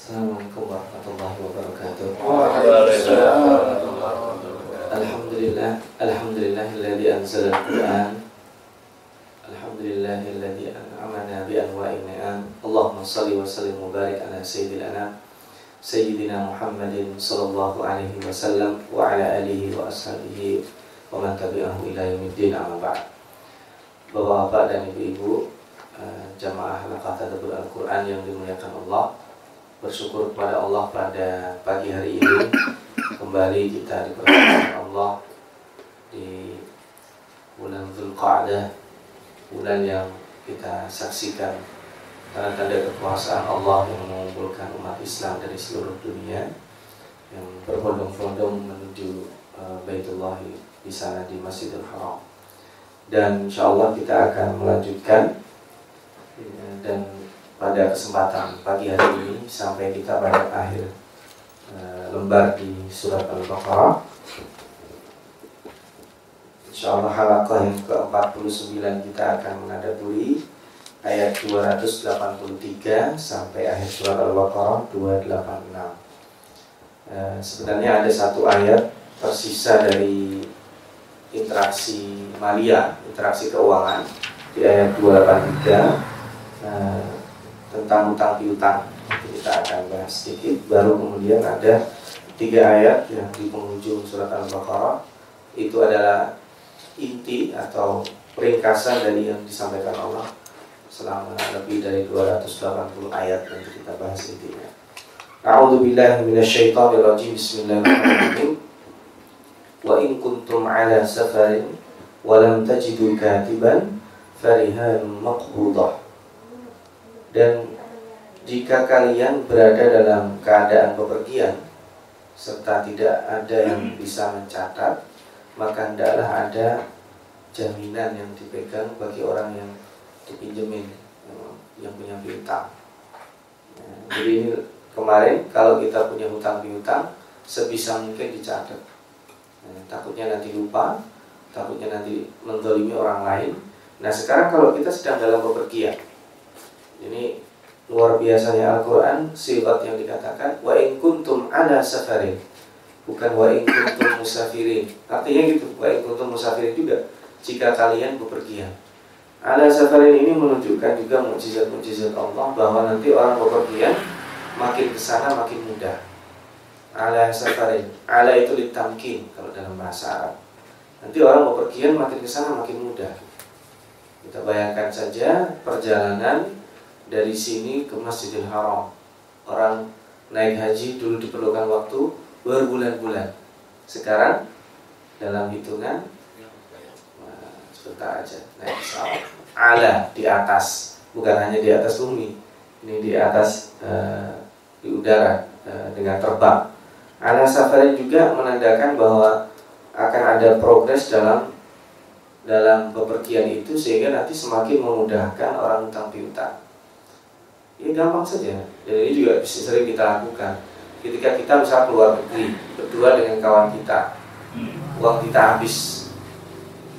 Assalamualaikum warahmatullahi wabarakatuh. Waalaikumsalam. Alhamdulillah, alhamdulillahilladzi anzala al-Qur'an. Alhamdulillahilladzi an'amana bi anwa'in ni'am. Allahumma shalli wa sallim wa barik ala sayyidil anam. Sayyidina Muhammadin sallallahu alaihi wasallam wa ala alihi wa ashabihi wa man tabi'ahu ila yaumiddin amma ba'd. Bapak-bapak dan ibu-ibu, eh, jamaah tadabbur Al-Qur'an yang dimuliakan Allah bersyukur kepada Allah pada pagi hari ini. Kembali kita dipertemukan Allah di bulan Zulqa'dah bulan yang kita saksikan karena tanda kekuasaan Allah yang mengumpulkan umat Islam dari seluruh dunia yang berbondong-bondong menuju uh, Baitullah di sana di Masjidil Haram. Dan insya Allah kita akan melanjutkan eh, dan pada kesempatan pagi hari ini sampai kita pada akhir uh, lembar di surat Al-Baqarah. Insyaallah halaqah yang ke-49 kita akan menadaburi ayat 283 sampai akhir surat Al-Baqarah 286. Uh, sebenarnya ada satu ayat tersisa dari interaksi malia, interaksi keuangan di ayat 283 uh, tentang utang piutang kita akan bahas sedikit baru kemudian ada tiga ayat yang di penghujung surat al-baqarah itu adalah inti atau ringkasan dari yang disampaikan Allah selama lebih dari 280 ayat yang kita bahas intinya. A'udzu billahi minasyaitonir rajim. Bismillahirrahmanirrahim. Wa in kuntum 'ala safarin wa lam tajidu katiban farihan maqbudah dan jika kalian berada dalam keadaan bepergian serta tidak ada yang bisa mencatat, maka hendaklah ada jaminan yang dipegang bagi orang yang dipinjemin yang punya piutang. Nah, jadi ini kemarin kalau kita punya hutang piutang sebisa mungkin dicatat. Nah, takutnya nanti lupa, takutnya nanti mendolimi orang lain. Nah sekarang kalau kita sedang dalam bepergian, ini luar biasanya Al-Quran sifat yang dikatakan wa in kuntum ala safarin. Bukan wa in kuntum musafirin. Artinya gitu wa in kuntum musafirin juga jika kalian bepergian. Ala safarin ini menunjukkan juga mukjizat-mukjizat Allah bahwa nanti orang bepergian makin ke sana makin mudah. Ala safarin. Ala itu ditamkin kalau dalam bahasa Arab. Nanti orang bepergian makin ke sana makin mudah. Kita bayangkan saja perjalanan dari sini ke Masjidil Haram. Orang naik haji dulu diperlukan waktu berbulan-bulan. Sekarang dalam hitungan nah, sebentar aja naik pesawat. Ala di atas, bukan hanya di atas bumi. Ini di atas uh, di udara uh, dengan terbang. Ala safari juga menandakan bahwa akan ada progres dalam dalam bepergian itu sehingga nanti semakin memudahkan orang utang piutang ini gampang saja. Dan ini juga sering kita lakukan. Ketika kita misalnya keluar negeri berdua dengan kawan kita, uang kita habis,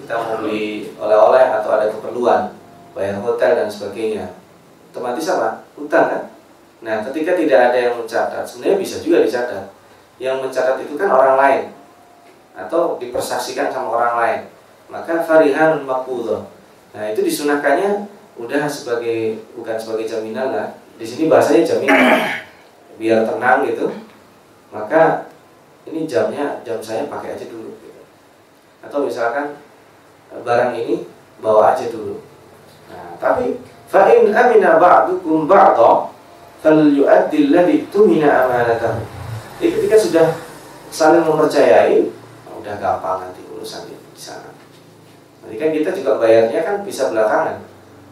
kita mau beli oleh-oleh atau ada keperluan, bayar hotel dan sebagainya, otomatis apa? Utang kan? Nah, ketika tidak ada yang mencatat, sebenarnya bisa juga dicatat. Yang mencatat itu kan orang lain atau dipersaksikan sama orang lain. Maka farihan makbul. Nah, itu disunahkannya udah sebagai bukan sebagai jaminan lah. Di sini bahasanya jaminan. Biar tenang gitu. Maka ini jamnya jam saya pakai aja dulu gitu. atau misalkan e, barang ini bawa aja dulu. Nah tapi fa in amina ba'dukum ba'dha falyu'addi tumina amanatahu. Jadi ketika sudah saling mempercayai nah udah gampang nanti urusan di sana. Nanti kan kita juga bayarnya kan bisa belakangan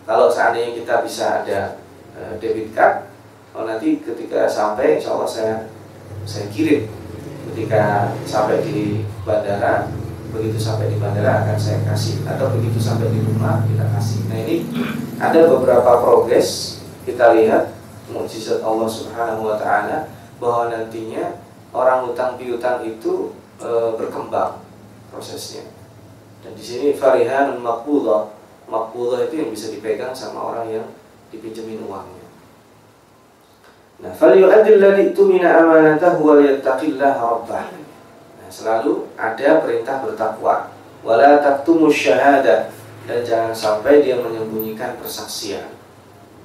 kalau seandainya kita bisa ada uh, debit card, kalau nanti ketika sampai, insya Allah saya saya kirim. Ketika sampai di bandara, begitu sampai di bandara akan saya kasih, atau begitu sampai di rumah kita kasih. Nah ini ada beberapa progres kita lihat mukjizat Allah Subhanahu Wa Taala bahwa nantinya orang utang piutang itu e, berkembang prosesnya. Dan di sini farihan makbulah makbulah itu yang bisa dipegang sama orang yang dipinjemin uangnya. Nah, falyu'addil ladzi tumina amanatahu wa yattaqillaha rabbah. Nah, selalu ada perintah bertakwa. Wala taktumus syahada dan jangan sampai dia menyembunyikan persaksian.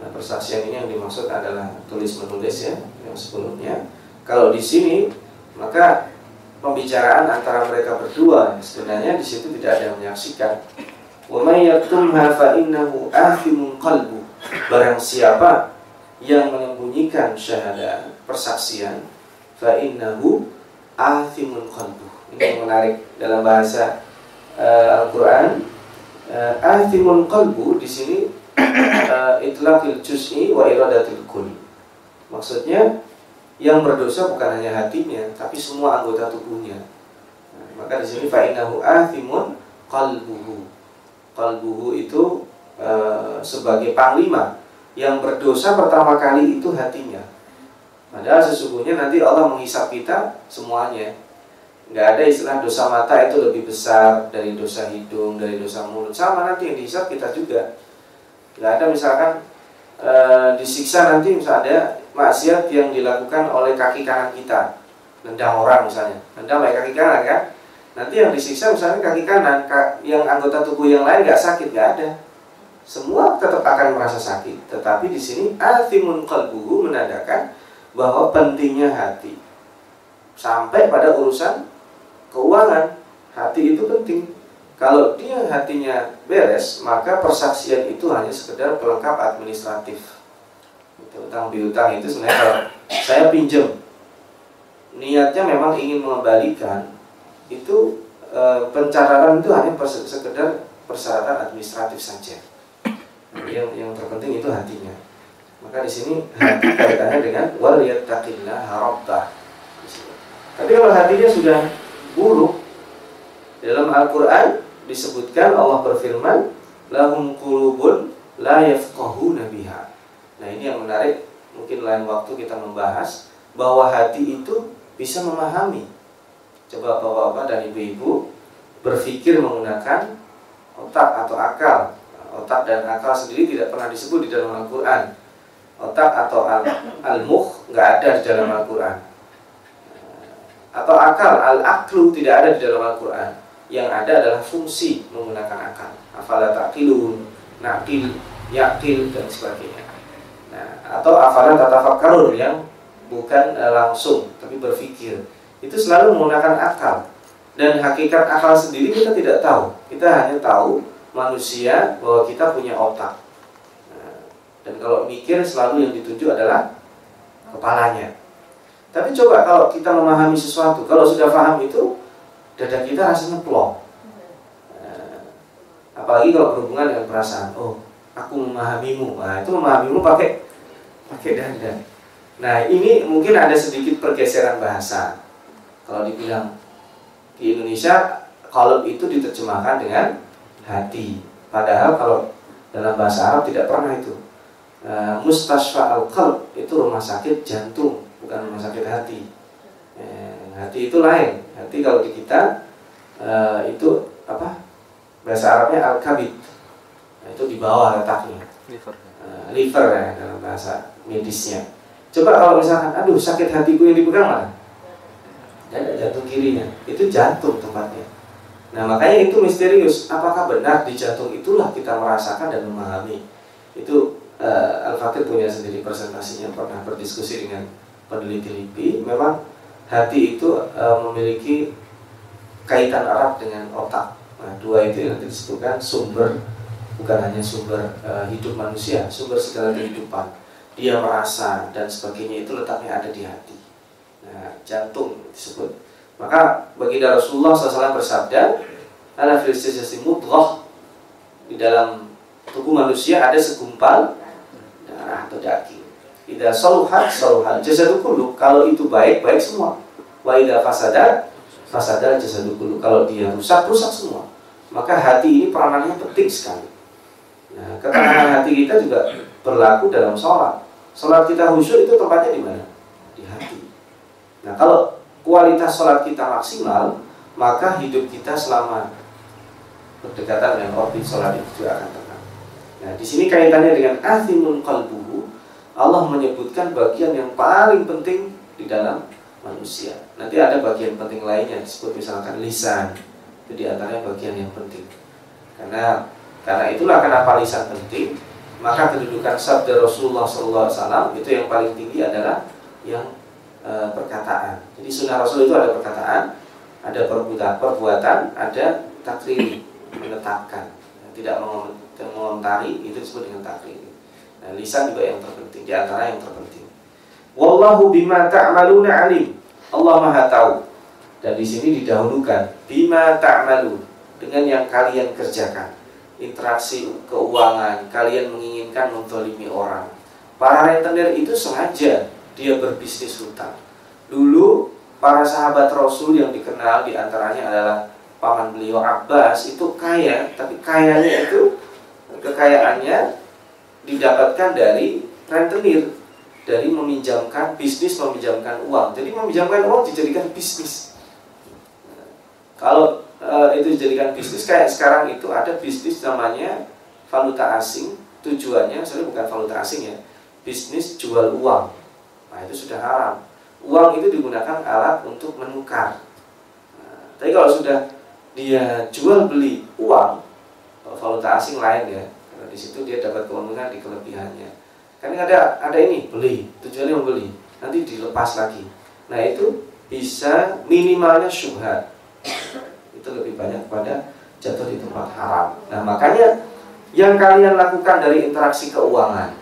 Nah, persaksian ini yang dimaksud adalah tulis menulis ya, yang sebelumnya. Kalau di sini maka pembicaraan antara mereka berdua sebenarnya di situ tidak ada yang menyaksikan. Wa may yaktumha qalbu. Barang siapa yang menyembunyikan syahadah persaksian fa innahu athimun qalbu. Ini yang menarik dalam bahasa uh, Al-Qur'an. Uh, athimun qalbu di sini uh, itlaqil juz'i wa iradatil kull. Maksudnya yang berdosa bukan hanya hatinya tapi semua anggota tubuhnya. Nah, maka di sini fa innahu athimun qalbuhu. Qalbuhu itu uh, sebagai panglima yang berdosa pertama kali itu hatinya. Padahal sesungguhnya nanti Allah menghisap kita semuanya. Nggak ada istilah dosa mata itu lebih besar dari dosa hidung, dari dosa mulut. Sama nanti yang dihisap kita juga. Nggak ada misalkan e, disiksa nanti misalnya maksiat yang dilakukan oleh kaki kanan kita. Nendang orang misalnya. Nendang oleh kaki kanan kan. Nanti yang disiksa misalnya kaki kanan, yang anggota tubuh yang lain nggak sakit, nggak ada semua tetap akan merasa sakit. Tetapi di sini athimun qalbuhu menandakan bahwa pentingnya hati. Sampai pada urusan keuangan, hati itu penting. Kalau dia hatinya beres, maka persaksian itu hanya sekedar pelengkap administratif. Utang piutang itu sebenarnya kalau saya pinjam, niatnya memang ingin mengembalikan, itu e, pencatatan itu hanya sekedar persyaratan administratif saja. Yang yang terpenting itu hatinya. Maka di sini kaitannya dengan wal yattaqillah rabbah tapi kalau hatinya sudah buruk dalam Al-Qur'an disebutkan Allah berfirman lahum qulubun la yafqahuna biha. Nah ini yang menarik. Mungkin lain waktu kita membahas bahwa hati itu bisa memahami coba bapak-bapak dan ibu-ibu berpikir menggunakan otak atau akal Otak dan akal sendiri tidak pernah disebut di dalam Al-Quran. Otak atau al-mukh nggak ada di dalam Al-Quran. Atau akal, al-aklu tidak ada di dalam Al-Quran. Yang ada adalah fungsi menggunakan akal. Afala taqilun, nakil, yakil, dan sebagainya. Nah, atau afala tatafakkarun yang bukan eh, langsung tapi berpikir. Itu selalu menggunakan akal. Dan hakikat akal sendiri kita tidak tahu. Kita hanya tahu manusia bahwa kita punya otak. Nah, dan kalau mikir selalu yang dituju adalah kepalanya. Tapi coba kalau kita memahami sesuatu, kalau sudah paham itu, dada kita rasanya plong. Nah, apalagi kalau berhubungan dengan perasaan. Oh, aku memahamimu. Nah, itu memahamimu pakai pakai dada. Nah, ini mungkin ada sedikit pergeseran bahasa. Kalau dibilang di Indonesia, kalau itu diterjemahkan dengan hati. Padahal kalau dalam bahasa Arab tidak pernah itu. Uh, Mustasfa al-qalb itu rumah sakit jantung, bukan rumah sakit hati. Eh, hati itu lain. Hati kalau di kita uh, itu apa? Bahasa Arabnya al-kabid. Nah, itu di bawah letaknya. Liver. Uh, liver ya dalam bahasa medisnya. Coba kalau misalkan, aduh sakit hatiku yang dipegang mana? Ada jantung kirinya. Itu jantung tempatnya. Nah makanya itu misterius. Apakah benar di jantung itulah kita merasakan dan memahami? Itu uh, Al-Fatih punya sendiri presentasinya pernah berdiskusi dengan peneliti LIPI. Memang hati itu uh, memiliki kaitan erat dengan otak. Nah dua itu yang nanti disebutkan sumber bukan hanya sumber uh, hidup manusia, sumber segala kehidupan. Dia merasa dan sebagainya itu letaknya ada di hati. Jantung disebut maka bagi Rasulullah SAW bersabda, "Ala fil jasadi mudghah." Di dalam tubuh manusia ada segumpal darah atau daging. Idza saluhat saluhal jasadu kullu. Kalau itu baik, baik semua. Wa idza fasada fasada jasadu. Kalau dia rusak, rusak semua. Maka hati ini peranannya penting sekali. Nah, ketenangan hati kita juga berlaku dalam sholat. Sholat kita khusyuk itu tempatnya di mana? Nah, kalau kualitas sholat kita maksimal, maka hidup kita selama berdekatan dengan orbit sholat itu juga akan tenang. Nah, di sini kaitannya dengan athimun qalbuhu, Allah menyebutkan bagian yang paling penting di dalam manusia. Nanti ada bagian penting lainnya disebut misalkan lisan. Itu di antaranya bagian yang penting. Karena karena itulah kenapa lisan penting. Maka kedudukan sabda Rasulullah SAW itu yang paling tinggi adalah yang e, perkataan. Jadi sunnah Rasul itu ada perkataan, ada perbuatan, perbuatan, ada takrir menetapkan. Tidak mengomentari itu disebut dengan takrir. Nah, lisan juga yang terpenting, di antara yang terpenting. Wallahu bima ta'maluna alim. Allah Maha tahu. Dan di sini didahulukan bima ta'malu dengan yang kalian kerjakan. Interaksi keuangan, kalian menginginkan mentolimi orang. Para rentenir itu sengaja dia berbisnis hutang. Dulu para sahabat Rasul yang dikenal di antaranya adalah paman beliau Abbas itu kaya, tapi kayanya itu kekayaannya didapatkan dari rentenir dari meminjamkan bisnis meminjamkan uang. Jadi meminjamkan uang dijadikan bisnis. Kalau e, itu dijadikan bisnis kayak sekarang itu ada bisnis namanya valuta asing. Tujuannya sebenarnya bukan valuta asing ya, bisnis jual uang. Nah itu sudah haram. Uang itu digunakan alat untuk menukar. Nah, tapi kalau sudah dia jual beli uang valuta asing lain ya, karena di situ dia dapat keuntungan di kelebihannya. Kan ada ada ini beli tujuannya membeli. Nanti dilepas lagi. Nah itu bisa minimalnya syubhat. Itu lebih banyak pada jatuh di tempat haram. Nah makanya yang kalian lakukan dari interaksi keuangan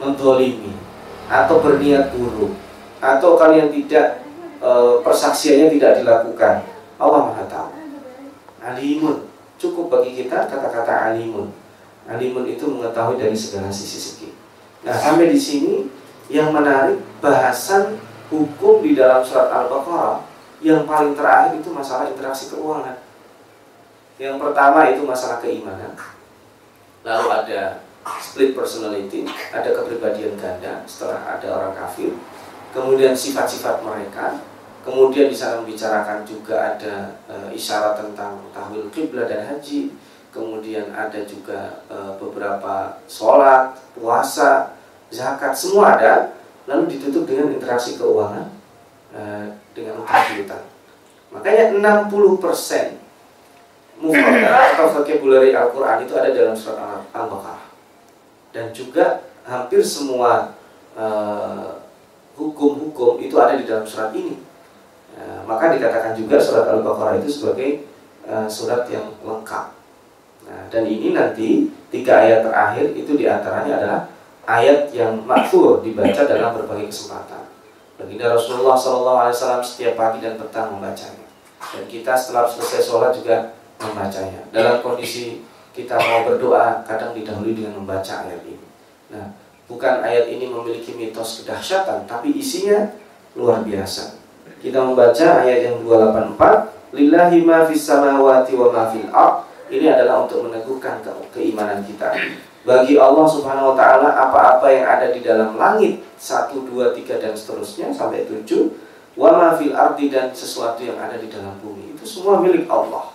mendolimi atau berniat buruk atau kalian tidak e, persaksiannya tidak dilakukan Allah maha tahu alimun cukup bagi kita kata-kata alimun alimun itu mengetahui dari segala sisi segi Nah, sampai di sini yang menarik bahasan hukum di dalam surat Al-Baqarah yang paling terakhir itu masalah interaksi keuangan. Yang pertama itu masalah keimanan. Lalu ada split personality, ada kepribadian ganda setelah ada orang kafir. Kemudian sifat-sifat mereka. Kemudian di sana membicarakan juga ada e, isyarat tentang tahwil kiblat dan haji kemudian ada juga e, beberapa sholat, puasa, zakat, semua ada, lalu ditutup dengan interaksi keuangan e, dengan utang. Makanya 60% persen atau vocabulary Al-Quran itu ada dalam surat Al-Baqarah. Dan juga hampir semua eh, hukum-hukum itu ada di dalam surat ini. maka dikatakan juga surat Al-Baqarah itu sebagai surat yang lengkap. Nah, dan ini nanti tiga ayat terakhir itu di antaranya adalah ayat yang makfur dibaca dalam berbagai kesempatan. Baginda Rasulullah SAW setiap pagi dan petang membacanya. Dan kita setelah selesai sholat juga membacanya. Dalam kondisi kita mau berdoa, kadang didahului dengan membaca ayat ini. Nah, bukan ayat ini memiliki mitos kedahsyatan, tapi isinya luar biasa. Kita membaca ayat yang 284, Lillahi ma fis samawati wa ma fil ini adalah untuk meneguhkan ke keimanan kita. Bagi Allah Subhanahu wa taala apa-apa yang ada di dalam langit 1 2 3 dan seterusnya sampai 7 wa ma fil ardi dan sesuatu yang ada di dalam bumi itu semua milik Allah.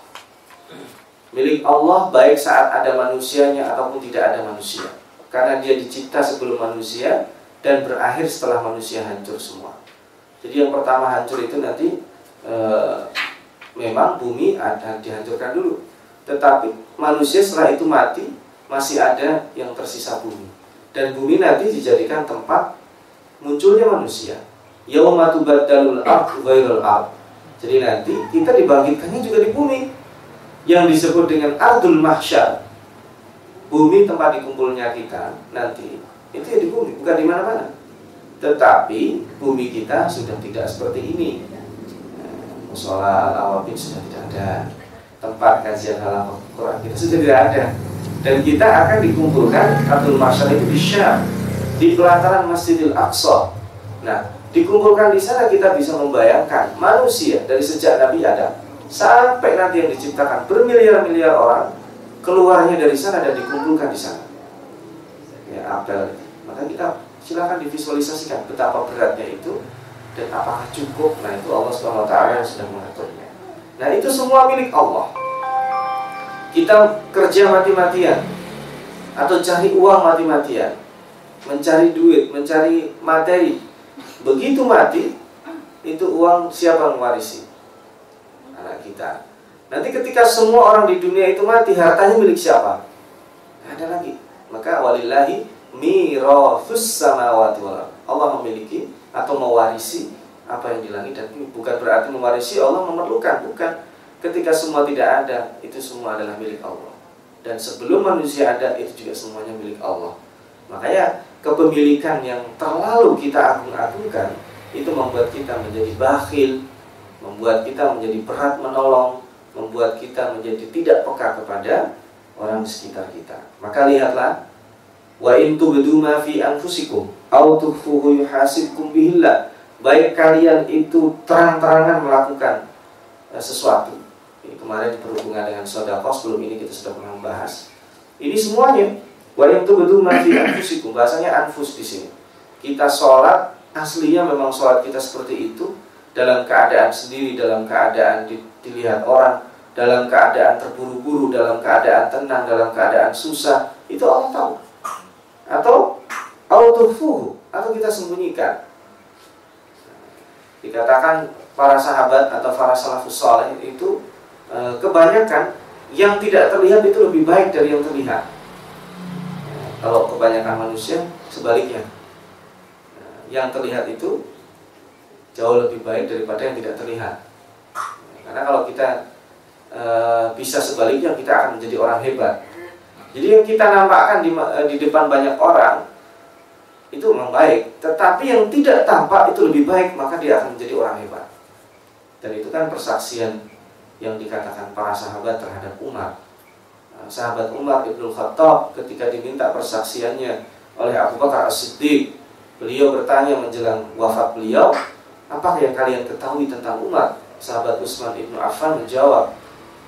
Milik Allah baik saat ada manusianya ataupun tidak ada manusia. Karena dia dicipta sebelum manusia dan berakhir setelah manusia hancur semua. Jadi yang pertama hancur itu nanti e, memang bumi ada dihancurkan dulu tetapi manusia setelah itu mati masih ada yang tersisa bumi. Dan bumi nanti dijadikan tempat munculnya manusia. Yauma tubaddalul ardh ghairul ardh. Jadi nanti kita dibangkitkannya juga di bumi yang disebut dengan ardul mahsyar. Bumi tempat dikumpulnya kita nanti itu ya di bumi, bukan di mana-mana. Tetapi bumi kita sudah tidak seperti ini. Musola al-awabin sudah tidak ada tempat kajian halam Quran kita sudah tidak ada dan kita akan dikumpulkan Abdul Masyar itu di Syam di pelataran Masjidil Aqsa nah dikumpulkan di sana kita bisa membayangkan manusia dari sejak Nabi Adam sampai nanti yang diciptakan bermiliar-miliar orang keluarnya dari sana dan dikumpulkan di sana ya apel maka kita silakan divisualisasikan betapa beratnya itu dan apakah cukup nah itu Allah swt yang sedang mengaturnya Nah itu semua milik Allah. Kita kerja mati-matian atau cari uang mati-matian. mencari duit, mencari materi. Begitu mati, itu uang siapa mewarisi? Kita. Nanti ketika semua orang di dunia itu mati, hartanya milik siapa? Tidak ada lagi. Maka walillahi mirathus samawati wal Allah memiliki atau mewarisi apa yang di langit dan bumi. Bukan berarti mewarisi Allah memerlukan, bukan. Ketika semua tidak ada, itu semua adalah milik Allah. Dan sebelum manusia ada, itu juga semuanya milik Allah. Makanya kepemilikan yang terlalu kita agung-agungkan itu membuat kita menjadi bakhil, membuat kita menjadi berat menolong, membuat kita menjadi tidak peka kepada orang sekitar kita. Maka lihatlah wa in tubdu ma fi anfusikum aw tukhfuhu yuhasibkum bihillah. Baik kalian itu terang-terangan melakukan eh, sesuatu. Ini kemarin berhubungan dengan sedekah sebelum ini kita sudah pernah membahas. Ini semuanya Wa yang betul masih anfusikum bahasanya anfus di sini. Kita sholat aslinya memang sholat kita seperti itu dalam keadaan sendiri, dalam keadaan dilihat orang, dalam keadaan terburu-buru, dalam keadaan tenang, dalam keadaan susah, itu Allah tahu. Atau autofuhu atau kita sembunyikan. Dikatakan para sahabat atau para salafus soleh itu eh, kebanyakan yang tidak terlihat itu lebih baik dari yang terlihat. Kalau kebanyakan manusia sebaliknya nah, Yang terlihat itu Jauh lebih baik daripada yang tidak terlihat. Karena kalau kita e, Bisa sebaliknya kita akan menjadi orang hebat. Jadi yang kita nampakkan di, eh, di depan banyak orang Itu memang baik. Tetapi yang tidak tampak itu lebih baik Maka dia akan menjadi orang hebat. Dan itu kan persaksian Yang dikatakan para sahabat terhadap Umar. Sahabat Umar Ibnu Khattab ketika diminta persaksiannya oleh Abu Bakar As-Siddiq beliau bertanya menjelang wafat beliau apa yang kalian ketahui tentang Umar? Sahabat Utsman Ibnu Affan menjawab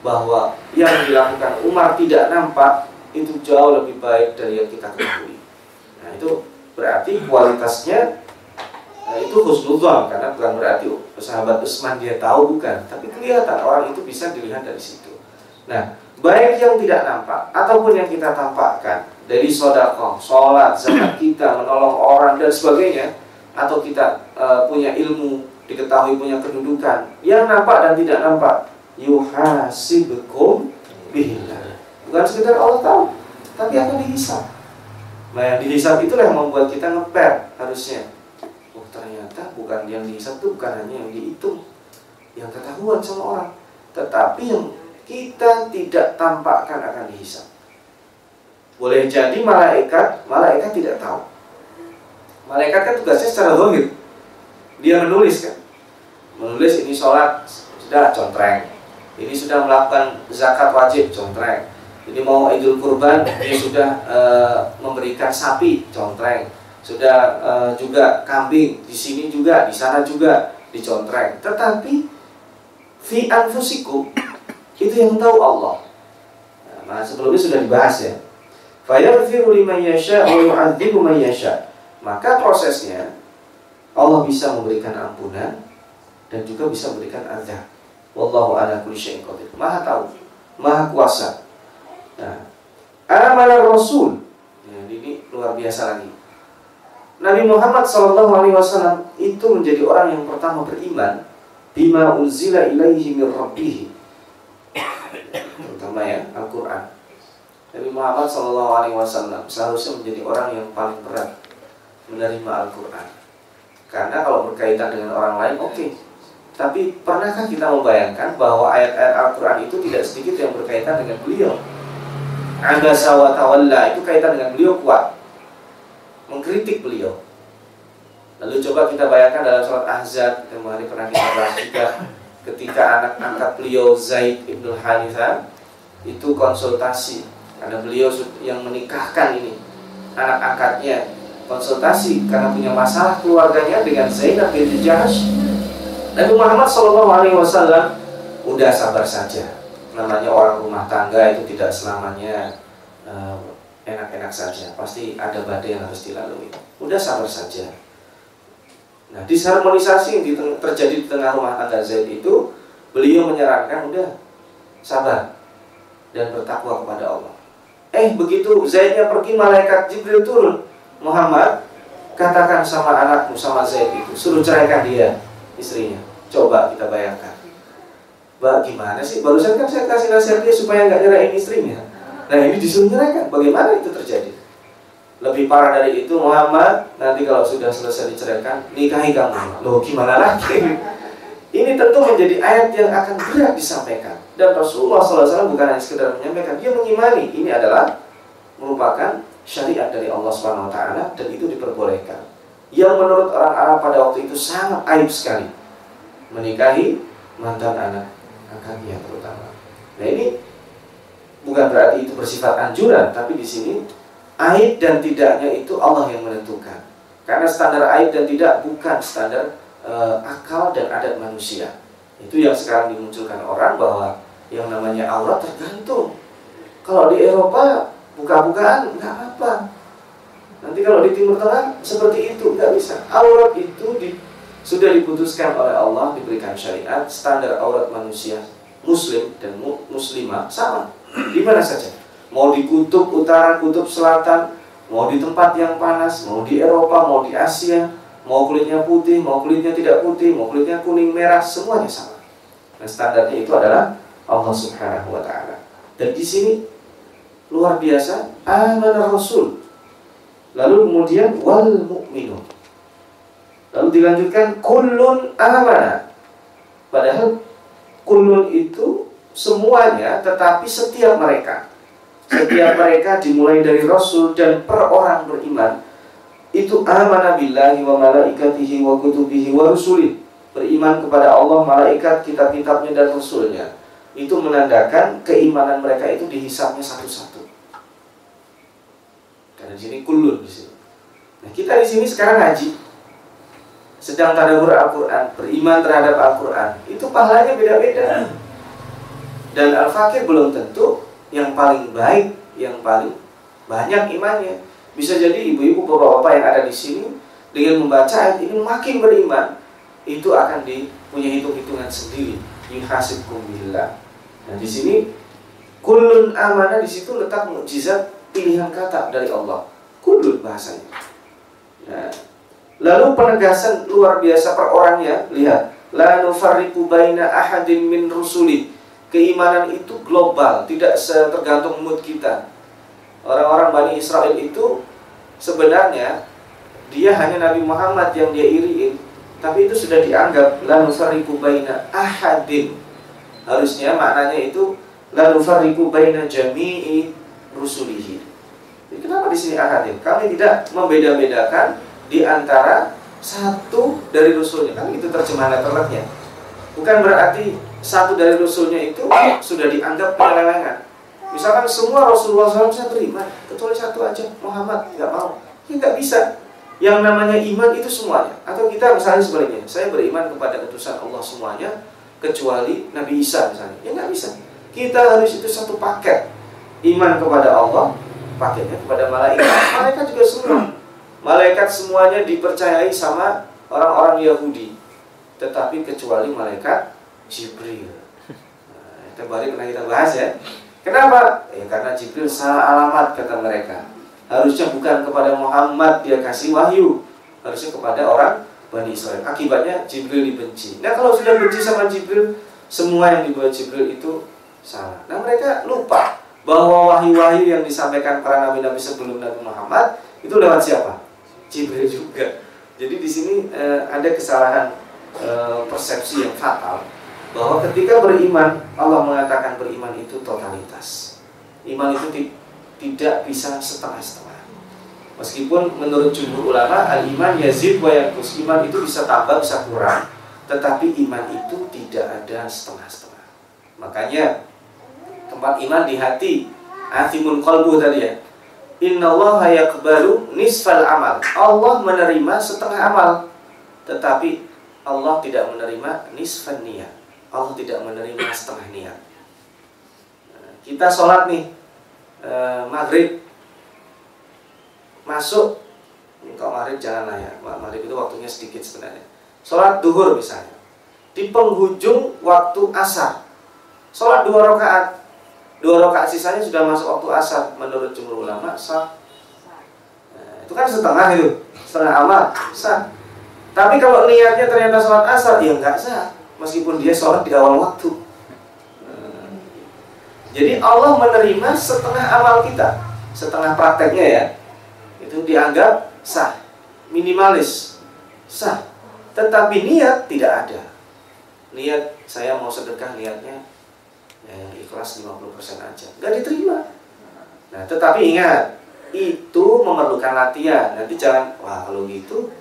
bahwa yang dilakukan Umar tidak nampak itu jauh lebih baik dari yang kita ketahui. Nah itu berarti kualitasnya nah, itu husnudzon karena bukan berarti sahabat Utsman dia tahu bukan. Tapi kelihatan orang itu bisa dilihat dari situ. Nah baik yang tidak nampak ataupun yang kita tampakkan dari sodako, sholat, zakat kita, menolong orang dan sebagainya, atau kita uh, punya ilmu, diketahui punya kedudukan yang nampak dan tidak nampak, yuhasibukum billah. Bukan sekedar Allah tahu, tapi akan dihisap. Nah yang dihisap itulah yang membuat kita ngeper harusnya. Oh ternyata bukan yang dihisap itu bukan hanya yang dihitung, yang ketahuan sama orang, tetapi yang kita tidak tampakkan akan dihisap. Boleh jadi malaikat, malaikat tidak tahu. Malaikat kan tugasnya secara zahir. Dia menulis kan. Menulis ini sholat sudah contreng. Ini sudah melakukan zakat wajib contreng. Ini mau idul kurban dia sudah e, memberikan sapi contreng. Sudah e, juga kambing di sini juga, di sana juga dicontreng. Tetapi fi anfusikum itu yang tahu Allah. Nah, sebelumnya sudah dibahas ya. Fayaghfiru liman yasha wa yu'adzibu man yasha. Maka prosesnya Allah bisa memberikan ampunan dan juga bisa memberikan azab. Wallahu ala kulli syai'in qadir. Maha tahu, Maha kuasa. Nah, amanah Rasul. Ya, ini luar biasa lagi. Nabi Muhammad SAW itu menjadi orang yang pertama beriman bima unzila ilaihi min rabbih terutama ya Al-Quran Nabi Muhammad SAW seharusnya menjadi orang yang paling berat menerima Al-Quran karena kalau berkaitan dengan orang lain oke. Okay. tapi pernahkah kita membayangkan bahwa ayat-ayat Al-Quran itu tidak sedikit yang berkaitan dengan beliau? Anda wa tawalla itu kaitan dengan beliau kuat. Mengkritik beliau. Lalu coba kita bayangkan dalam surat Ahzab kemarin pernah kita bahas juga ketika anak angkat beliau Zaid ibnu Haritha itu konsultasi. Karena beliau yang menikahkan ini anak angkatnya konsultasi karena punya masalah keluarganya dengan Zainab binti Jahash Nabi Muhammad Shallallahu Alaihi Wasallam udah sabar saja. Namanya orang rumah tangga itu tidak selamanya eh, enak-enak uh, saja. Pasti ada badai yang harus dilalui. Udah sabar saja. Nah, disharmonisasi yang terjadi di tengah rumah tangga Zaid itu, beliau menyarankan udah sabar dan bertakwa kepada Allah. Eh, begitu Zaidnya pergi, malaikat Jibril turun. Muhammad katakan sama anakmu sama Zaid itu. Suruh ceraikan dia istrinya. Coba kita bayangkan. Mbak gimana sih? Barusan kan saya kasih nasihat dia supaya nggak nyerahin istrinya. Nah ini disuruh nyeraikan. Bagaimana itu terjadi? Lebih parah dari itu Muhammad nanti kalau sudah selesai diceraikan nikahi kamu. Loh gimana lagi? Ini tentu menjadi ayat yang akan berat disampaikan. Dan Rasulullah SAW bukan hanya sekedar menyampaikan dia mengimani. Ini adalah merupakan syariat dari Allah Subhanahu Wa Taala dan itu diperbolehkan yang menurut orang Arab pada waktu itu sangat aib sekali menikahi mantan anak angkatnya terutama nah ini bukan berarti itu bersifat anjuran tapi di sini aib dan tidaknya itu Allah yang menentukan. Karena standar aib dan tidak bukan standar uh, akal dan adat manusia. Itu yang sekarang dimunculkan orang bahwa yang namanya aurat tergantung. Kalau di Eropa buka-bukaan nggak apa. Nanti kalau di Timur Tengah seperti itu nggak bisa. Aurat itu di, sudah diputuskan oleh Allah diberikan syariat standar aurat manusia Muslim dan Muslimah sama di mana saja mau di kutub utara, kutub selatan, mau di tempat yang panas, mau di Eropa, mau di Asia, mau kulitnya putih, mau kulitnya tidak putih, mau kulitnya kuning merah, semuanya sama. Dan standarnya itu adalah Allah Subhanahu wa taala. Dan di sini luar biasa amanah Rasul. Lalu kemudian wal mu'minun. Lalu dilanjutkan kullun amanah. Padahal kullun itu semuanya tetapi setiap mereka setiap mereka dimulai dari Rasul dan per orang beriman itu amanah billahi wa malaikatihi wa kutubihi wa rusulih beriman kepada Allah, malaikat, kitab-kitabnya dan rasulnya itu menandakan keimanan mereka itu dihisapnya satu-satu. Di sini kulun di sini. Nah, kita di sini sekarang ngaji sedang tadabbur Al-Qur'an, beriman terhadap Al-Qur'an. Itu pahalanya beda-beda. Dan al-fakir belum tentu yang paling baik, yang paling banyak imannya. Bisa jadi ibu-ibu bapak-bapak yang ada di sini dengan membaca ayat ini makin beriman, itu akan dipunya hitung-hitungan sendiri. Yuhasibkum billah. Nah, di sini kulun amanah di situ letak mukjizat pilihan kata dari Allah. Kulun bahasanya. Nah, lalu penegasan luar biasa per orangnya, lihat, la nufarriqu baina ahadin min rusuli keimanan itu global, tidak tergantung mood kita. Orang-orang Bani Israel itu sebenarnya dia hanya Nabi Muhammad yang dia iriin, tapi itu sudah dianggap la nufariqu baina ahadin. Harusnya maknanya itu la nufariqu baina jami'i rusulihi. Kenapa di sini ahadin? Kami tidak membeda-bedakan di antara satu dari rasulnya. Kan itu terjemahan letternya. Bukan berarti satu dari rasulnya itu sudah dianggap penyelewengan. Misalkan semua Rasulullah SAW saya terima, kecuali satu aja, Muhammad nggak mau. Ya nggak bisa. Yang namanya iman itu semuanya. Atau kita misalnya sebaliknya, saya beriman kepada utusan Allah semuanya, kecuali Nabi Isa misalnya. Ya nggak bisa. Kita harus itu satu paket. Iman kepada Allah, paketnya kepada malaikat. Malaikat juga semua. Malaikat semuanya dipercayai sama orang-orang Yahudi. Tetapi kecuali malaikat Jibril. Nah, itu baru pernah kita bahas ya. Kenapa? Ya karena Jibril salah alamat kata mereka. Harusnya bukan kepada Muhammad dia kasih wahyu, harusnya kepada orang Bani Israel. Akibatnya Jibril dibenci. Nah kalau sudah benci sama Jibril, semua yang dibuat Jibril itu salah. Nah mereka lupa bahwa wahyu-wahyu yang disampaikan para nabi-nabi sebelum Nabi Muhammad itu lewat siapa? Jibril juga. Jadi di sini eh, ada kesalahan eh, persepsi yang fatal bahwa ketika beriman Allah mengatakan beriman itu totalitas. Iman itu tidak bisa setengah-setengah. Meskipun menurut jumhur ulama al-iman yazid wa. Iman itu bisa tambah bisa kurang, tetapi iman itu tidak ada setengah-setengah. Makanya tempat iman di hati, atimun qalbu tadi ya. Inna Allah yakbalu nisfal amal. Allah menerima setengah amal, tetapi Allah tidak menerima nisfan niat Allah tidak menerima setengah niat. Nah, kita sholat nih eh, maghrib. Masuk kalau maghrib jangan lah ya. Maghrib itu waktunya sedikit sebenarnya. Sholat duhur misalnya. Di penghujung waktu asar. Sholat dua rakaat dua rakaat sisanya sudah masuk waktu asar menurut jumhur ulama sah nah, itu kan setengah itu, setengah amal sah. Tapi kalau niatnya ternyata sholat asar, ya nggak sah, meskipun dia sholat di awal waktu. Jadi Allah menerima setengah amal kita, setengah prakteknya ya, itu dianggap sah, minimalis, sah. Tetapi niat tidak ada. Niat saya mau sedekah niatnya ya, ikhlas 50% aja, nggak diterima. Nah, tetapi ingat, itu memerlukan latihan. Nanti jangan, wah kalau gitu,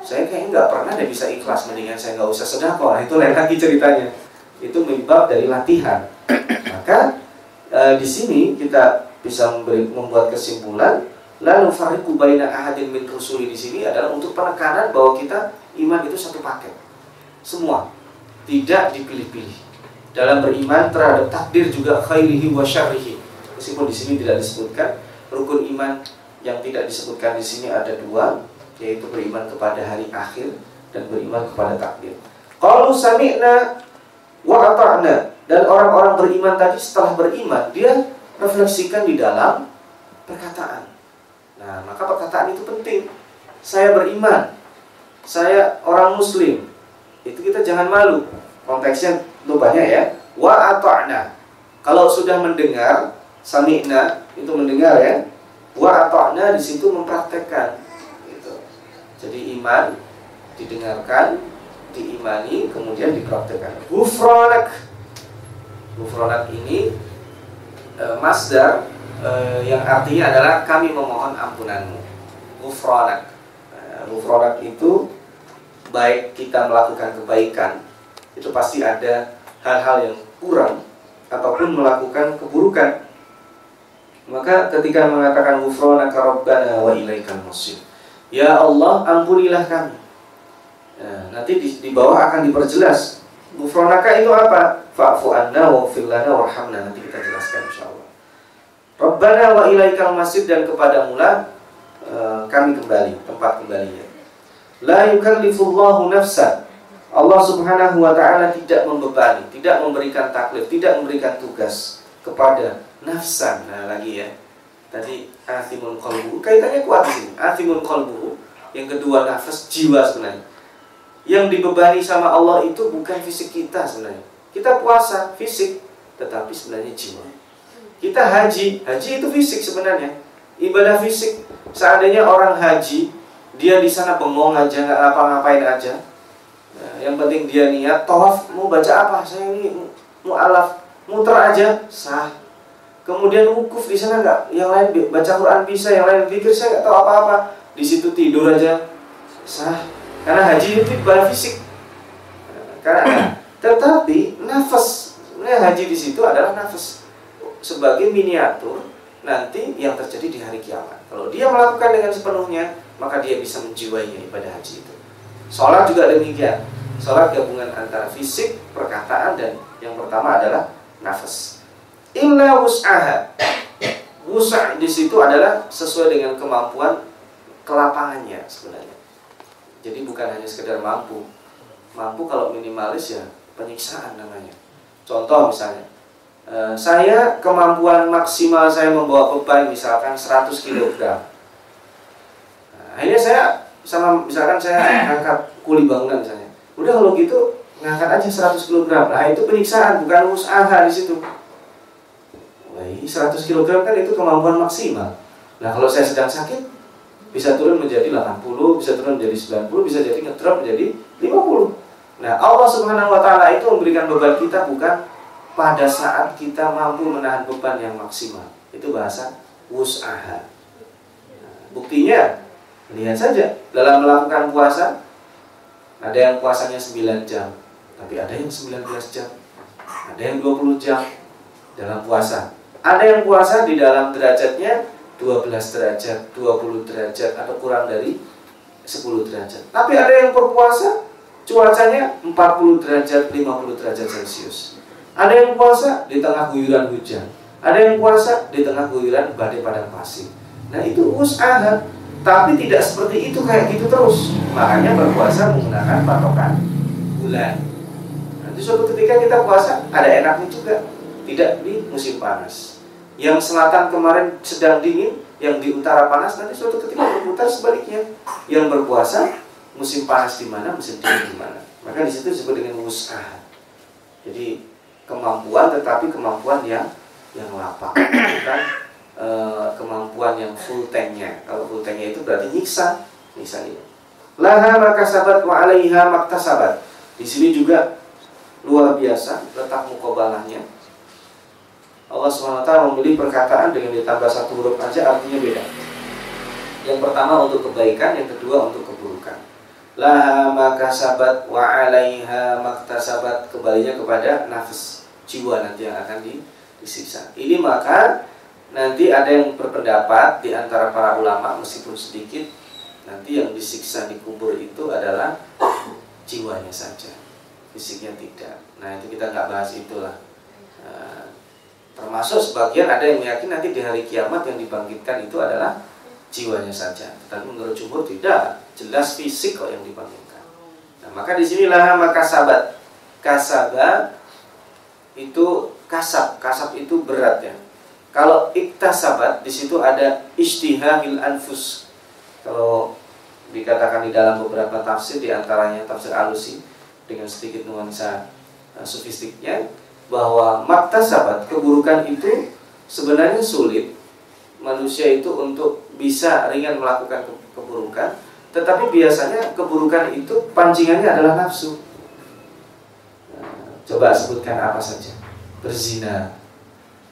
saya kayaknya nggak pernah deh bisa ikhlas, mendingan saya nggak usah sedekah. Itu lain lagi ceritanya. Itu menyebab dari latihan. Maka e, di sini kita bisa memberi, membuat kesimpulan lalu fariqu baina ahadin min rusuli di sini adalah untuk penekanan bahwa kita iman itu satu paket. Semua tidak dipilih-pilih. Dalam beriman terhadap takdir juga khairihi wa syarrihi. Meskipun di sini tidak disebutkan rukun iman yang tidak disebutkan di sini ada dua, yaitu beriman kepada hari akhir dan beriman kepada takdir. Kalau sami'na wa ata'na dan orang-orang beriman tadi setelah beriman dia refleksikan di dalam perkataan. Nah, maka perkataan itu penting. Saya beriman, saya orang muslim. Itu kita jangan malu. Konteksnya banyak ya. Wa ata'na. Kalau sudah mendengar, sami'na itu mendengar ya. Wa ata'na di situ mempraktekkan. Gitu. Jadi iman didengarkan, diimani, kemudian dipraktekkan. Gufranak. Gufranak ini e, masdar e, yang artinya adalah kami memohon ampunanmu. Gufranak. E, itu baik kita melakukan kebaikan itu pasti ada hal-hal yang kurang ataupun melakukan keburukan. Maka ketika mengatakan ghufranaka rabbana wa ilaikal masir ya Allah ampunilah kami. Nah, nanti di, di bawah akan diperjelas ghufranaka itu apa? Fa'fu anna wa lana warhamna. Nanti kita jelaskan insyaallah. Rabbana wa ilaikal masir dan kepada mula uh, kami kembali tempat kembalinya. La yukallifullahu nafsan. Allah Subhanahu wa taala tidak membebani, tidak memberikan taklif, tidak memberikan tugas kepada nafsan. Nah, lagi ya. Tadi athimun qalbu, kaitannya kuat di sini. Athimun qalbu. Yang kedua nafas jiwa sebenarnya. Yang dibebani sama Allah itu bukan fisik kita sebenarnya. Kita puasa fisik, tetapi sebenarnya jiwa. Kita haji, haji itu fisik sebenarnya. Ibadah fisik. Seandainya orang haji dia di sana bengong aja nggak ngapa-ngapain aja nah, yang penting dia niat tawaf mau baca apa? Saya ini mau alaf muter aja. Sah. Kemudian wukuf di sana nggak? Yang lain baca Quran bisa yang lain pikir saya nggak tahu apa-apa. Di situ tidur aja. Sah. Karena haji itu ibadah fisik. Karena tetapi nafas. Sebenarnya haji di situ adalah nafas. Sebagai miniatur nanti yang terjadi di hari kiamat. Kalau dia melakukan dengan sepenuhnya maka dia bisa menjiwainya ibadah haji itu. Sholat juga demikian. Sholat gabungan antara fisik, perkataan, dan yang pertama adalah nafas. Illa wus'aha. Wus'a di situ adalah sesuai dengan kemampuan kelapangannya sebenarnya. Jadi bukan hanya sekedar mampu. Mampu kalau minimalis ya penyiksaan namanya. Contoh misalnya, eh, saya kemampuan maksimal saya membawa beban misalkan 100 kg akhirnya saya sama misalkan saya angkat kuli bangunan misalnya. Udah kalau gitu ngangkat aja 100 kg nah itu penyiksaan bukan usaha di situ. Wah, 100 kg kan itu kemampuan maksimal. Nah kalau saya sedang sakit bisa turun menjadi 80 bisa turun menjadi 90 bisa jadi ngedrop menjadi 50 nah Allah subhanahu wa ta'ala itu memberikan beban kita bukan pada saat kita mampu menahan beban yang maksimal. Itu bahasa usaha. Nah, buktinya Lihat saja dalam melakukan puasa ada yang puasanya 9 jam, tapi ada yang 19 jam. Ada yang 20 jam dalam puasa. Ada yang puasa di dalam derajatnya 12 derajat, 20 derajat atau kurang dari 10 derajat. Tapi ada yang berpuasa cuacanya 40 derajat, 50 derajat Celcius. Ada yang puasa di tengah guyuran hujan. Ada yang puasa di tengah guyuran badai padang pasir. Nah itu usaha tapi tidak seperti itu kayak gitu terus. Makanya berpuasa menggunakan patokan bulan. Nanti suatu ketika kita puasa ada enaknya juga. Tidak di musim panas. Yang selatan kemarin sedang dingin, yang di utara panas nanti suatu ketika berputar sebaliknya. Yang berpuasa musim panas di mana, musim dingin di mana. Maka di situ disebut dengan usaha. Jadi kemampuan tetapi kemampuan yang yang lapang, bukan e, kemampuan yang full tanknya. Kalau full tanknya itu berarti nyiksa, ini. Laha maka sabat wa alaiha sabat. Di sini juga luar biasa letak mukobalahnya Allah SWT memilih perkataan dengan ditambah satu huruf aja artinya beda. Yang pertama untuk kebaikan, yang kedua untuk keburukan. Laha maka sabat wa alaiha sabat kembalinya kepada nafas jiwa nanti yang akan disiksa. Ini maka nanti ada yang berpendapat di antara para ulama meskipun sedikit nanti yang disiksa di kubur itu adalah jiwanya saja, fisiknya tidak. Nah itu kita nggak bahas itulah. Nah, Termasuk sebagian ada yang meyakini nanti di hari kiamat yang dibangkitkan itu adalah jiwanya saja. Tapi menurut jumhur tidak, jelas fisik kok yang dibangkitkan. Nah, maka di sinilah maka sabat. Kasaba itu kasab, kasab itu berat ya. Kalau iktasabat di situ ada istihahil anfus. Kalau dikatakan di dalam beberapa tafsir di antaranya tafsir alusi dengan sedikit nuansa uh, sofistiknya bahwa sahabat keburukan itu sebenarnya sulit. Manusia itu untuk bisa ringan melakukan keburukan tetapi biasanya keburukan itu pancingannya adalah nafsu. Nah, coba sebutkan apa saja. Berzina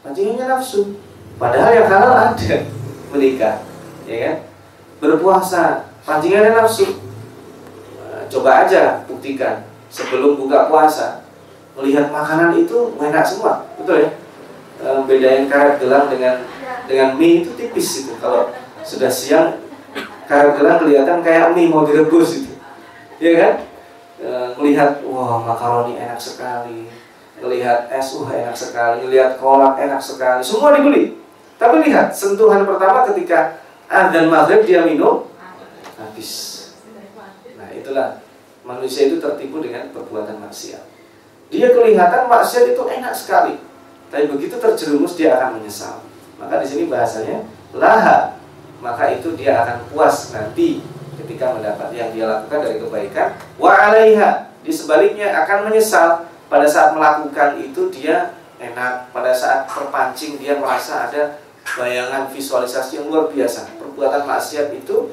pancingannya nafsu. Padahal yang halal ada. Menikah ya kan? Berpuasa pancingannya nafsu. Nah, coba aja buktikan sebelum buka puasa. Melihat makanan itu enak semua, betul ya? E, bedain karet gelang dengan dengan mie itu tipis itu. Kalau sudah siang karet gelang kelihatan kayak mie mau direbus itu, ya kan? E, melihat wah makaroni enak sekali, melihat es wah enak sekali, melihat kolak enak sekali, semua dibeli. Tapi lihat sentuhan pertama ketika dan maghrib dia minum habis. Nah itulah manusia itu tertipu dengan perbuatan maksiat. Dia kelihatan maksiat itu enak sekali. Tapi begitu terjerumus dia akan menyesal. Maka di sini bahasanya laha. Maka itu dia akan puas nanti ketika mendapat yang dia lakukan dari kebaikan. Wa alaiha. Di sebaliknya akan menyesal pada saat melakukan itu dia enak. Pada saat terpancing dia merasa ada bayangan visualisasi yang luar biasa. Perbuatan maksiat itu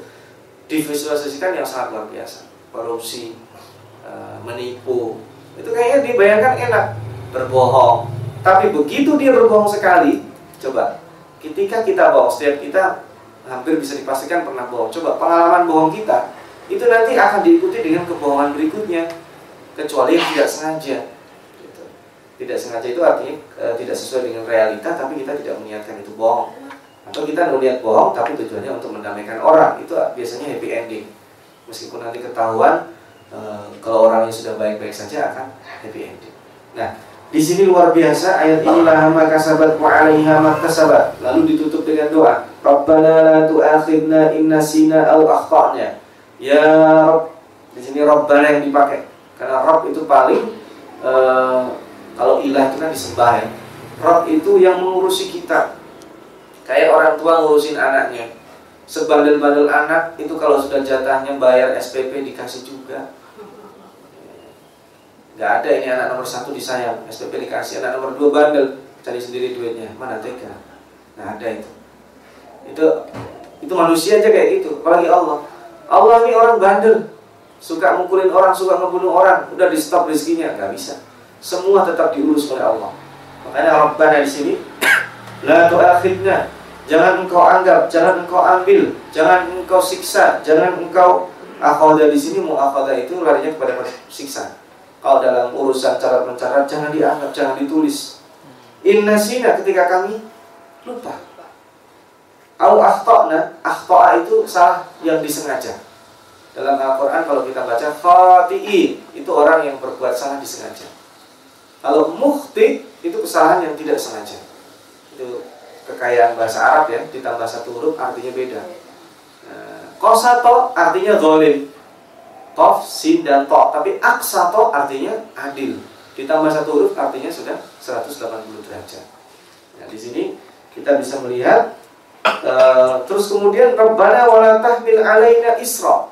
divisualisasikan yang sangat luar biasa. Korupsi, eh, menipu, itu kayaknya dibayangkan enak berbohong. Tapi begitu dia berbohong sekali, coba ketika kita bohong, setiap kita hampir bisa dipastikan pernah bohong. Coba pengalaman bohong kita itu nanti akan diikuti dengan kebohongan berikutnya, kecuali yang tidak sengaja. Tidak sengaja itu artinya e, tidak sesuai dengan realita, tapi kita tidak meniatkan itu bohong. Atau kita melihat bohong, tapi tujuannya untuk mendamaikan orang. Itu biasanya happy ending. Meskipun nanti ketahuan Eh, kalau orangnya sudah baik-baik saja akan happy ending. Nah, di sini luar biasa ayat ini lah maka sahabat wa 'alaiha sahabat. Lalu ditutup dengan doa, Rabbana la tu'akhidna in nasina aw akhtana. Ya Rabb. Di sini Rabbana yang dipakai. Karena Rabb itu paling uh, kalau ilah itu kan disembah ya. Itu yang mengurusi kita. Kayak orang tua ngurusin anaknya. Sebandel-bandel anak itu kalau sudah jatahnya bayar SPP dikasih juga. Nggak ada ini anak nomor satu disayang. SPP dikasih anak nomor dua bandel cari sendiri duitnya. Mana tega? Nggak ada itu. Itu itu manusia aja kayak gitu. Apalagi Allah. Allah ini orang bandel. Suka mukulin orang suka ngebunuh orang. Udah di stop rezekinya. Nggak bisa semua tetap diurus oleh Allah makanya Rabbana di sini la tu'akhidna Jangan engkau anggap, jangan engkau ambil, jangan engkau siksa, jangan engkau akhoda di sini mau akhoda itu larinya kepada siksa. Kalau dalam urusan cara mencatat jangan dianggap, jangan ditulis. Inna sina ketika kami lupa. Au akhtona, akhtoa itu salah yang disengaja. Dalam Al-Quran kalau kita baca khati'i itu orang yang berbuat salah disengaja. Kalau muhti itu kesalahan yang tidak sengaja. Itu kekayaan bahasa Arab ya ditambah satu huruf artinya beda. Nah, kosato artinya zolim, tof, sin dan to. Tapi aksato artinya adil. Ditambah satu huruf artinya sudah 180 derajat. Nah, di sini kita bisa melihat Uh, terus kemudian Rabbana wala tahmil alaina isra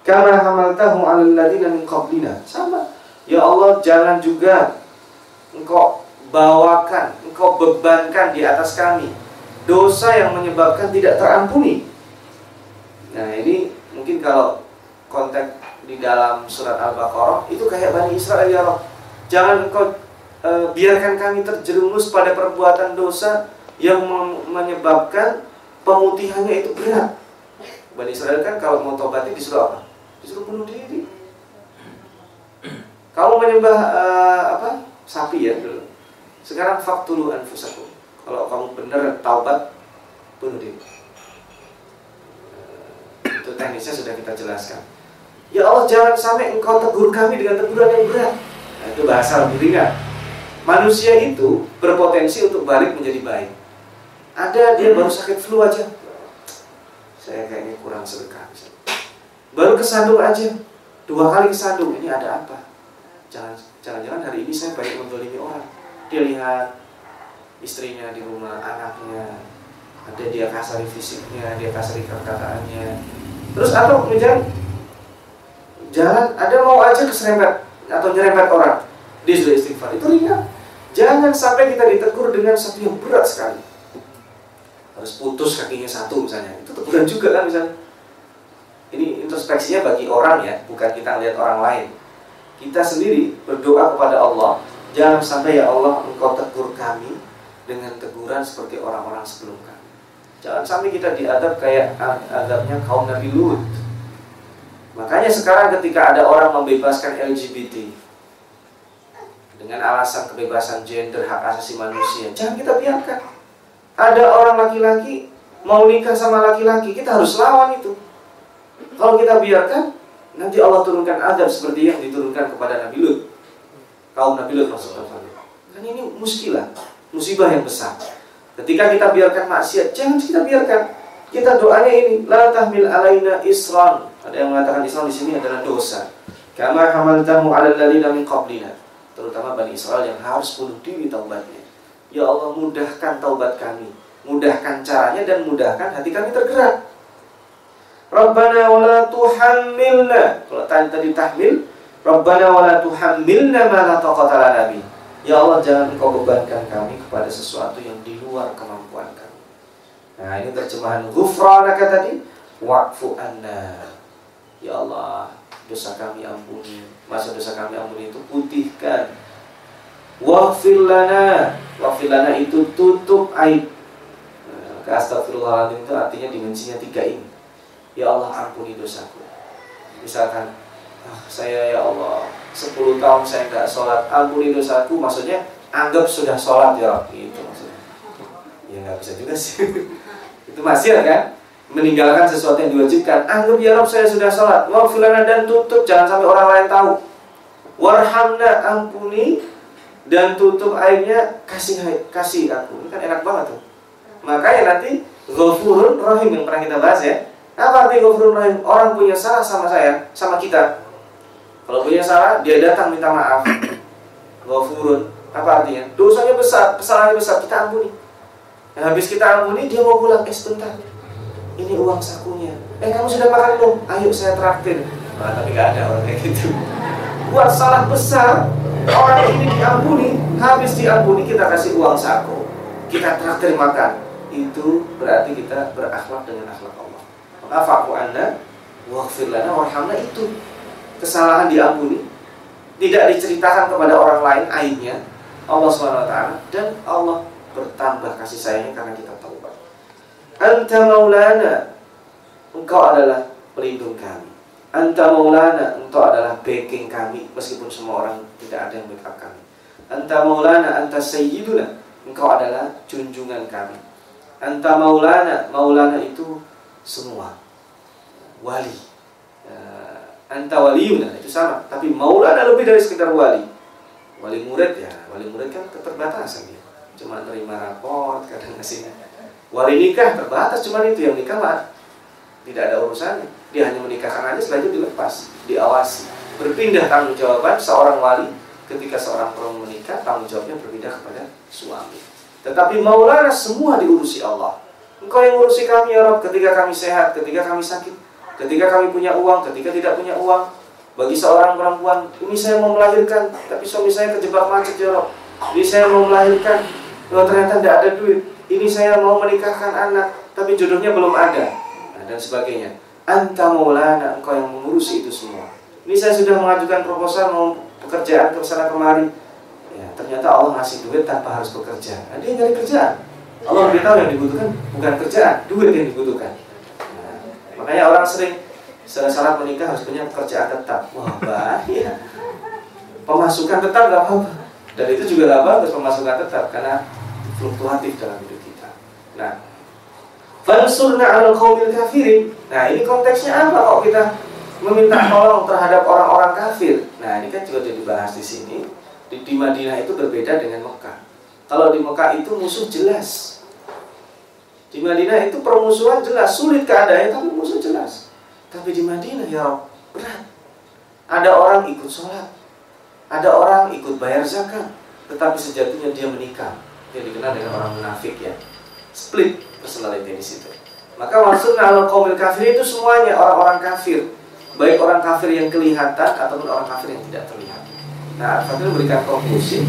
kama hamaltahu 'alal ladina min qablina. Sama. Ya Allah, jangan juga engkau bawakan, engkau bebankan di atas kami dosa yang menyebabkan tidak terampuni. Nah, ini mungkin kalau konteks di dalam surat Al-Baqarah itu kayak Bani Israel ya Allah. Jangan engkau e, biarkan kami terjerumus pada perbuatan dosa yang menyebabkan pemutihannya itu berat. Bani Israel kan kalau mau tobatnya disuruh apa? Disuruh bunuh diri. Kamu menyembah uh, apa? Sapi ya dulu. Sekarang faktulu anfusakum. Kalau kamu benar taubat, bunuh diri. Uh, itu teknisnya sudah kita jelaskan. Ya Allah jangan sampai engkau tegur kami dengan teguran yang berat. Nah, itu bahasa lebih ringan. Manusia itu berpotensi untuk balik menjadi baik. Ada dia baru sakit flu aja. Saya kayaknya kurang sedekah. Baru kesandung aja. Dua kali kesandung. Ini ada apa? Jangan jangan-jangan hari ini saya banyak mendolimi orang. Dia lihat istrinya di rumah, anaknya, ada dia kasari fisiknya, dia kasari perkataannya. Terus atau kemudian jalan ada mau aja keserempet atau nyerempet orang, dia sudah istighfar. Itu ringan. Jangan sampai kita ditegur dengan satu yang berat sekali harus putus kakinya satu misalnya itu teguran juga kan misalnya ini introspeksinya bagi orang ya bukan kita lihat orang lain kita sendiri berdoa kepada Allah jangan sampai ya Allah engkau tegur kami dengan teguran seperti orang-orang sebelum kami. Jangan sampai kita diadab kayak adabnya kaum Nabi Lut. Makanya sekarang ketika ada orang membebaskan LGBT dengan alasan kebebasan gender hak asasi manusia jangan kita biarkan. Ada orang laki-laki mau nikah sama laki-laki, kita harus lawan itu. Kalau kita biarkan, nanti Allah turunkan adab seperti yang diturunkan kepada Nabi Lut. Kaum Nabi Lut maksudnya. Kan ini muskilah, musibah yang besar. Ketika kita biarkan maksiat, jangan kita biarkan. Kita doanya ini, la tahmil alaina isran. Ada yang mengatakan Islam di sini adalah dosa. Kama hamaltamu ala lalina min qablina. Terutama Bani Israel yang harus bunuh diri taubatnya. Ya Allah mudahkan taubat kami Mudahkan caranya dan mudahkan hati kami tergerak Rabbana wa la tuhammilna. Kalau tadi, tadi tahmil Rabbana wa la tuhammilna ma la taqata Ya Allah jangan engkau bebankan kami kepada sesuatu yang di luar kemampuan kami. Nah ini terjemahan Ghufranaka tadi. Wa'fu anna. Ya Allah dosa kami ampuni. Masa dosa kami ampuni itu putihkan. Wafil lana. Itu tutup aib. Nah, Astagfirullahaladzim itu artinya dimensinya tiga ini Ya Allah ampuni dosaku. Misalkan ah, Saya ya Allah 10 tahun saya nggak sholat. Ampuni dosaku. Maksudnya anggap sudah sholat ya. Itu maksudnya. Ya nggak bisa juga sih. Itu masih kan? Meninggalkan sesuatu yang diwajibkan. Anggap ya Rob saya sudah sholat. Wafilana dan tutup. Jangan sampai orang lain tahu. Warhamna ampuni dan tutup airnya kasih kasih aku. Ini kan enak banget tuh. Makanya nanti Ghafurun Rahim yang pernah kita bahas ya. Apa arti Ghafurun Rahim? Orang punya salah sama saya, sama kita. Kalau punya salah, dia datang minta maaf. Ghafurun. Apa artinya? Dosanya besar, kesalahannya besar, kita ampuni. Nah, habis kita ampuni, dia mau pulang. Eh sebentar, ini uang sakunya. Eh kamu sudah makan belum? Ayo saya traktir. Nah, tapi gak ada orang kayak gitu. Buat salah besar, Orang ini diampuni, habis diampuni kita kasih uang saku, kita traktir makan. Itu berarti kita berakhlak dengan akhlak Allah. Maka faku anda, waghfir lana warhamna itu kesalahan diampuni, tidak diceritakan kepada orang lain aibnya, Allah swt dan Allah bertambah kasih sayangnya karena kita taubat. Anta maulana, engkau adalah pelindung kami. Anta maulana, engkau adalah backing kami meskipun semua orang tidak ada yang backup kami. Anta maulana, anta sayyiduna, engkau adalah junjungan kami. Anta maulana, maulana itu semua wali. Uh, anta waliuna itu sama, tapi maulana lebih dari sekedar wali. Wali murid ya, wali murid kan keterbatasan dia. Cuma terima raport, kadang ngasih. Wali nikah terbatas, cuma itu yang nikah lah. Tidak ada urusannya dia hanya menikahkan aja selanjutnya dilepas, diawasi. Berpindah tanggung jawaban seorang wali ketika seorang perempuan menikah, tanggung jawabnya berpindah kepada suami. Tetapi maulana semua diurusi Allah. Engkau yang ngurusi kami ya Rob ketika kami sehat, ketika kami sakit, ketika kami punya uang, ketika tidak punya uang. Bagi seorang perempuan, ini saya mau melahirkan, tapi suami saya kejebak macet ya Rob. Ini saya mau melahirkan, kalau ternyata tidak ada duit. Ini saya mau menikahkan anak, tapi jodohnya belum ada. Nah, dan sebagainya. Anta maulana, engkau yang mengurusi itu semua. Ini saya sudah mengajukan proposal mau pekerjaan ke sana kemari. Ya, ternyata Allah ngasih duit tanpa harus bekerja. Nah, dia nyari kerjaan. Allah tahu yang dibutuhkan bukan kerjaan, duit yang dibutuhkan. Makanya orang sering salah menikah harus punya pekerjaan tetap. Wah bahaya. Pemasukan tetap gak apa-apa. Dan itu juga gak bagus pemasukan tetap karena fluktuatif dalam hidup kita. Nah, Fansurna al kaumil kafirin. Nah ini konteksnya apa kok kita meminta tolong terhadap orang-orang kafir? Nah ini kan juga sudah dibahas di sini. Di, di Madinah itu berbeda dengan Mekah. Kalau di Mekah itu musuh jelas. Di Madinah itu permusuhan jelas, sulit keadaannya tapi musuh jelas. Tapi di Madinah ya berat. Ada orang ikut sholat, ada orang ikut bayar zakat, tetapi sejatinya dia menikah. Yang dikenal dengan orang munafik ya. Split personality di situ. Maka maksudnya kalau kaum kafir itu semuanya orang-orang kafir, baik orang kafir yang kelihatan ataupun orang kafir yang tidak terlihat. Nah, Al-Fatihah memberikan konklusi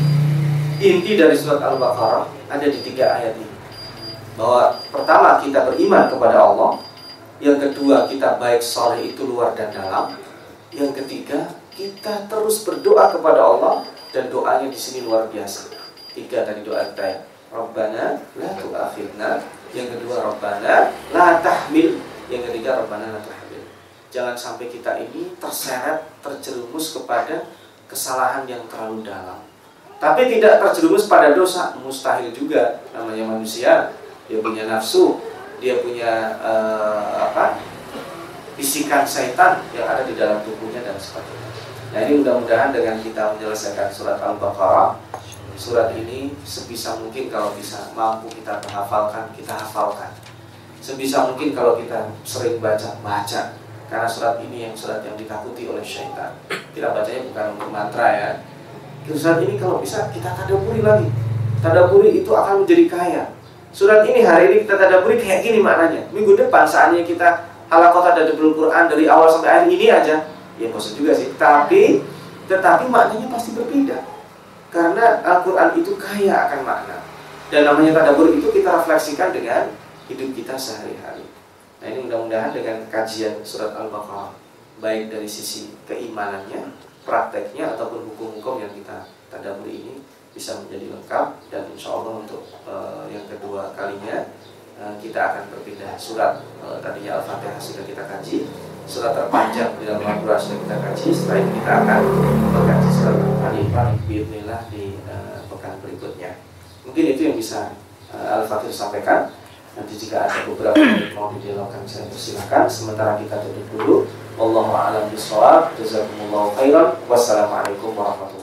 inti dari surat Al-Baqarah ada di tiga ayat ini. Bahwa pertama kita beriman kepada Allah, yang kedua kita baik soleh itu luar dan dalam, yang ketiga kita terus berdoa kepada Allah. Dan doanya di sini luar biasa. Tiga tadi doa kita ya. Rabbana la tu'akhidna. Yang kedua Rabbana la tahmil. Yang ketiga Rabbana la tahmil. Jangan sampai kita ini terseret terjerumus kepada kesalahan yang terlalu dalam. Tapi tidak terjerumus pada dosa mustahil juga namanya manusia dia punya nafsu dia punya uh, apa bisikan setan yang ada di dalam tubuhnya dan sebagainya. Nah ini mudah-mudahan dengan kita menyelesaikan surat al-baqarah surat ini sebisa mungkin kalau bisa mampu kita menghafalkan kita hafalkan. Sebisa mungkin kalau kita sering baca baca. Karena surat ini yang surat yang ditakuti oleh syaitan. Kita bacanya bukan untuk mantra ya. Surat ini kalau bisa kita tadaburi lagi. Tadaburi itu akan menjadi kaya. Surat ini hari ini kita tadaburi kayak gini maknanya. Minggu depan saatnya kita halakot tadabur Quran dari awal sampai akhir ini aja. Ya bosan juga sih. Tapi tetapi maknanya pasti berbeda. Karena Al-Quran itu kaya akan makna. Dan namanya tadabur itu kita refleksikan dengan hidup kita sehari-hari. Nah ini mudah-mudahan dengan kajian surat Al-Baqarah baik dari sisi keimanannya prakteknya ataupun hukum-hukum yang kita tadaburi ini bisa menjadi lengkap dan insya Allah untuk uh, yang kedua kalinya uh, kita akan berpindah surat. Uh, tadinya Al-Fatihah sudah kita kaji surat terpanjang di dalam Al-Quran sudah kita kaji setelah ini kita akan mengkaji surat Al-Fatihah Bismillah di uh, pekan berikutnya. Mungkin itu yang bisa uh, Al-Fatihah sampaikan. Nanti jika ada beberapa yang mau didialogkan saya persilakan. Sementara kita tutup dulu. Wallahu a'lam bishawab. Jazakumullahu khairan. Wassalamualaikum warahmatullahi